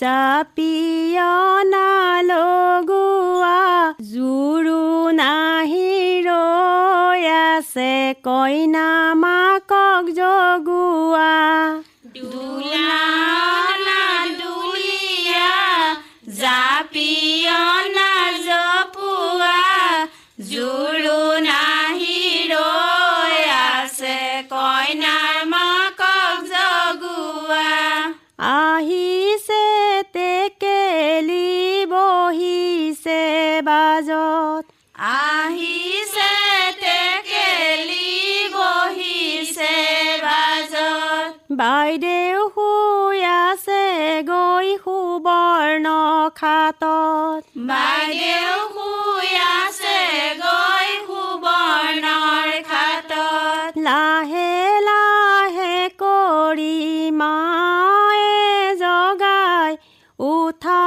Zappy. বাইদেউ শুই আছে গৈ সুবৰ্ণ খাতত বাইদেউ শুই আছে গৈ সুবৰ্ণৰ খাটত লাহে লাহে কৰি মায়ে জগাই উঠা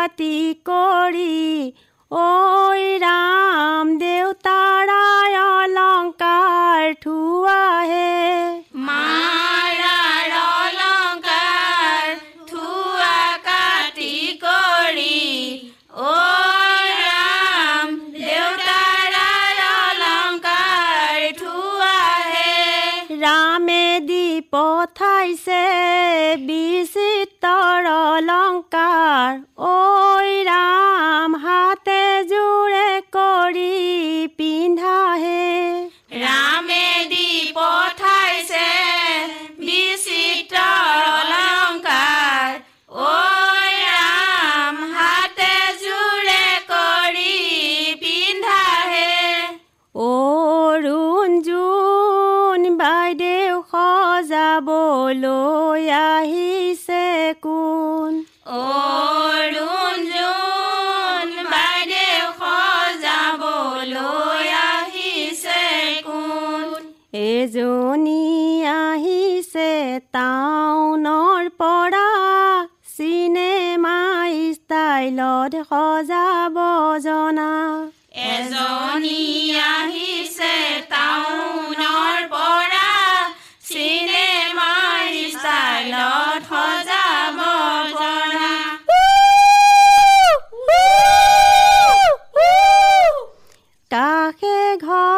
কাটি কৰি ঐ ৰাম দেউতাৰাই অলংকাৰ থোৱাহে মাৰাৰ অলংকাৰ থোৱা কাটি কৰি অ ৰাম দেউতাৰাৰ অলংকাৰ থোৱাহে ৰামে দি পঠাইছে বিচিত্ৰ অলংকাৰ ঐ ৰাম হাতে জোৰে কৰি পিন্ধাহে টাউনৰ পৰা চিনেমা ষ্টাইলত সজাব জনা এজনী আহিছে টাউনৰ পৰা চিনেমা ষ্টাইলত সজাব পৰা কাষে ঘতলুৱাৰাধা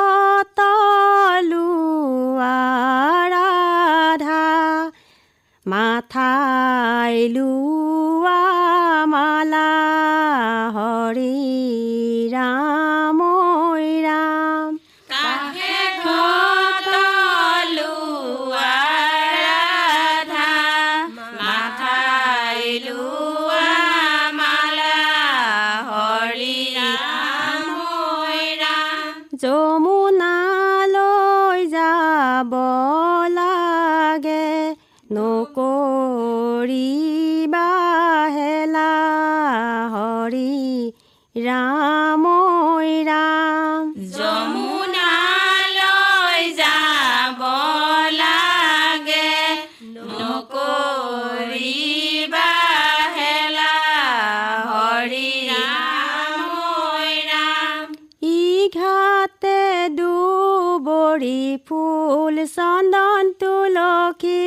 চন্দন তুলসী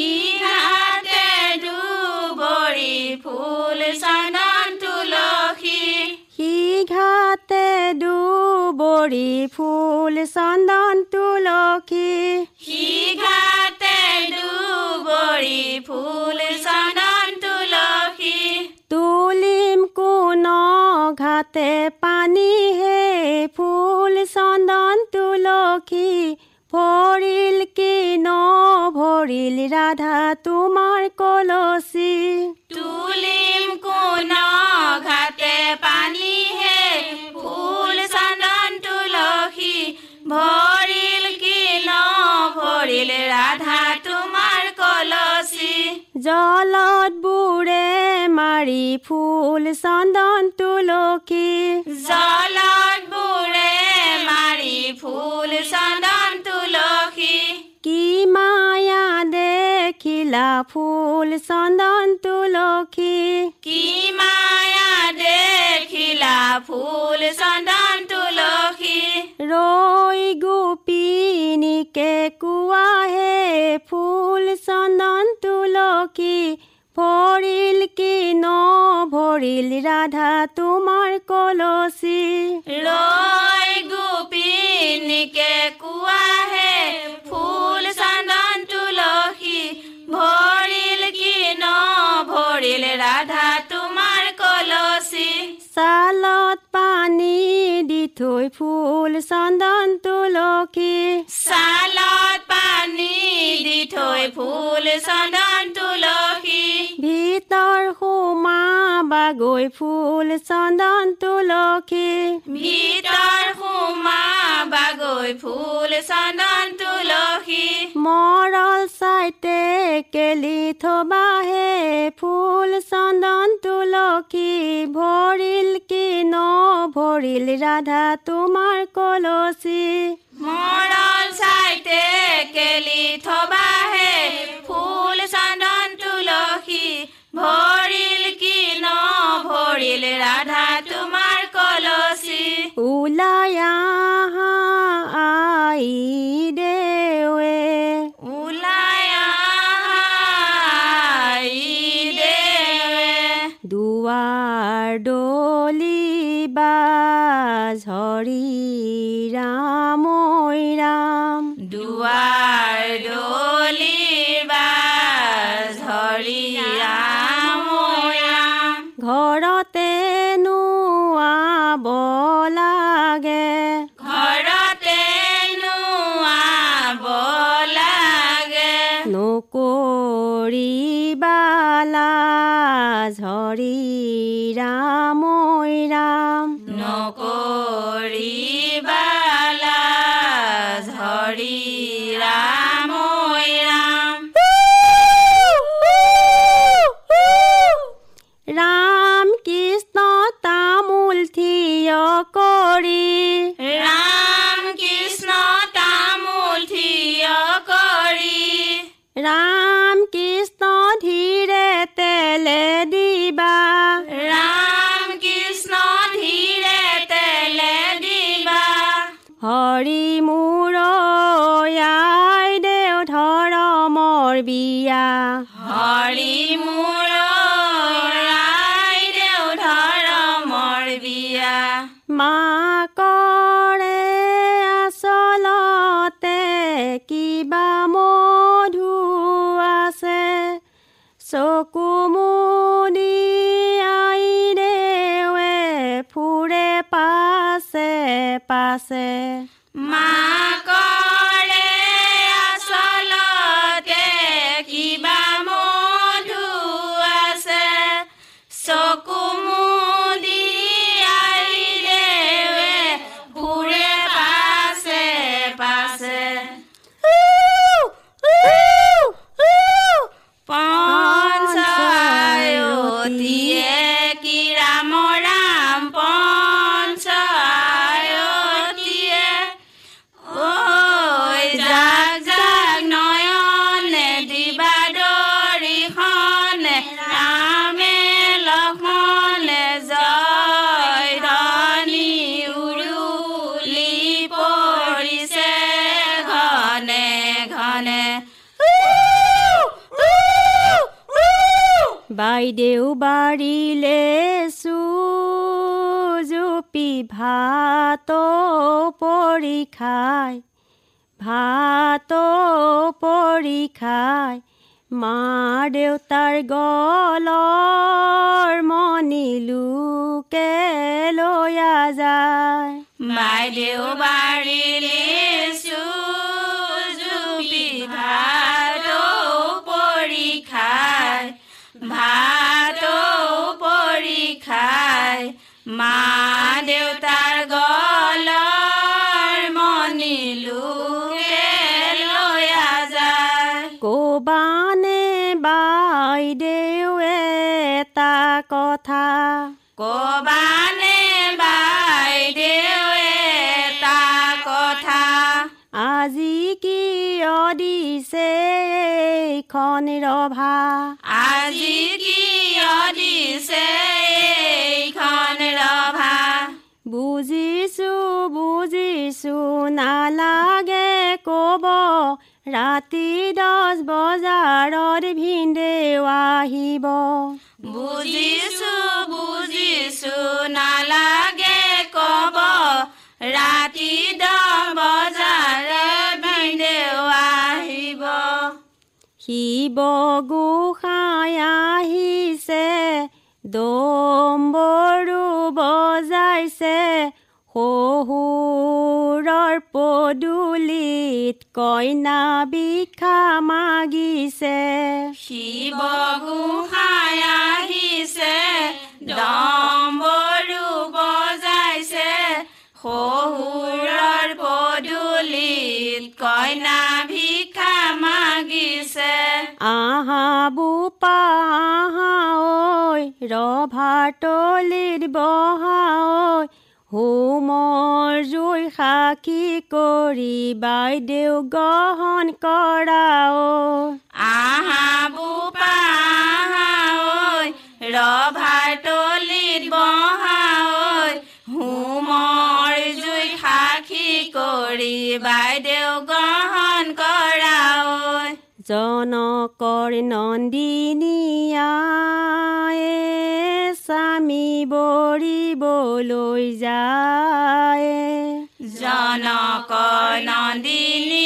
ইহাতে দুবৰি ফুল চন্দন তুলসী সি ঘাটে দুবৰি ফুল চন্দন তুলসী সিঘাতে দুবৰি ফুল চন্দন তুলসী তুলিম কোন ঘাটে পানী হে ফুল চন্দন তুলসী ভৰিল ৰাধা তোমাৰ কলচী তুলিম কোন ঘাটে পানী হে ফুল চন্দন তুলসী। ভৰিল কি ন ভৰিল ৰাধা তোমাৰ কলচী জলত বুৰে মাৰি ফুল চন্দন তুলসী। জলত বুৰে মাৰি ফুল চন্দন ফুল চন্দন তুলসী কি মায়া দেখিলা ফুল চন্দন তুলসী ৰৈ গোপিনীকে কোৱাহে ফুল চন্দন তুলসী ভৰিল কি ন ভৰিল ৰাধা তোমাৰ কলচী ৰৈ গোপিনীকে কোৱাহে ফুল থৈ ফুল চন্দন তুলসী। চালত পানী দি থৈ ফুল চন্দন তুলসী। ভিতৰ সোমাবা গৈ ফুল চন্দন তুলসী। ভিতৰ সোমা বাগৈ ফুল চন্দন মৰল চাইতে কেলি থবাহে ফুল চন্দন তুলসী ভৰিল কি ন ভৰিল ৰাধা তোমাৰ কলচী। মৰল চাইতে কেলি থবাহে ফুল চন্দন তুলসী ভৰিল দুৱাৰ ঝৰি ৰাম ঘৰতে নোৱাব লাগে। ঘৰতে নোৱাব লাগে। নকৰিবালা ঝৰি ৰাম। ৰাম কৃষ্ণ ধীৰে তেলে দিবা। ৰাম কৃষ্ণ ধীৰে তেলে দিবা। হৰি মোৰ আই দেউ ধৰমৰ বিয়া। হৰি মোৰ ধৰমৰ বিয়া। মাকৰে আচলতে কিবা মধু 소꾸무니 아이네 왜 불에 빠세 빠세? বাইদেউ বাৰীলে চুজুপি ভাত পৰি খাই ভাত পৰি খাই মা দেউতাৰ গলৰ মণি লোকে লৈয়া যায়। বাইদেউ বাৰীলে বাইদেউ এটা কথা। কবানে বাইদেউ এটা কথা। আজি কি কিয় দিছে এইখন ৰভা? আজি কিয় দিছে এইখন ৰভা? বুজিছো বুজিছো ক'ব ৰাতি দহ বজাৰত ভিনদেউ আহিব। বুজিছো বুজিছো নালাগে কব। ৰাতি দহ বজাৰে ভিনদেউ আহিব। শিৱ গোসাঁই আহিছে দম্বৰু পদূলিত কইনা বিখা মাগিছে। শিৱ গোসাঁই আহিছে ডম্বৰু বজাইছে। শহুৰৰ পদূলিত কইনা ভিক্ষা মাগিছে। আহা বোপা আহা ঐ ৰভাৰ তলিত বহা ঐ হোমৰ জুই সাক্ষী কৰি বাইদেউ গ্ৰহণ কৰা ঐ আহা বোপা ঐ ৰভাৰ তলিত বহা ঐ হোমৰ জুই সাক্ষী কৰি বাইদেউ গ্ৰহণ কৰা ঐ জনকৰ নন্দিনীয়ায়ে স্বামী বৰিবলৈ যায়। জনক নন্দিনীয়া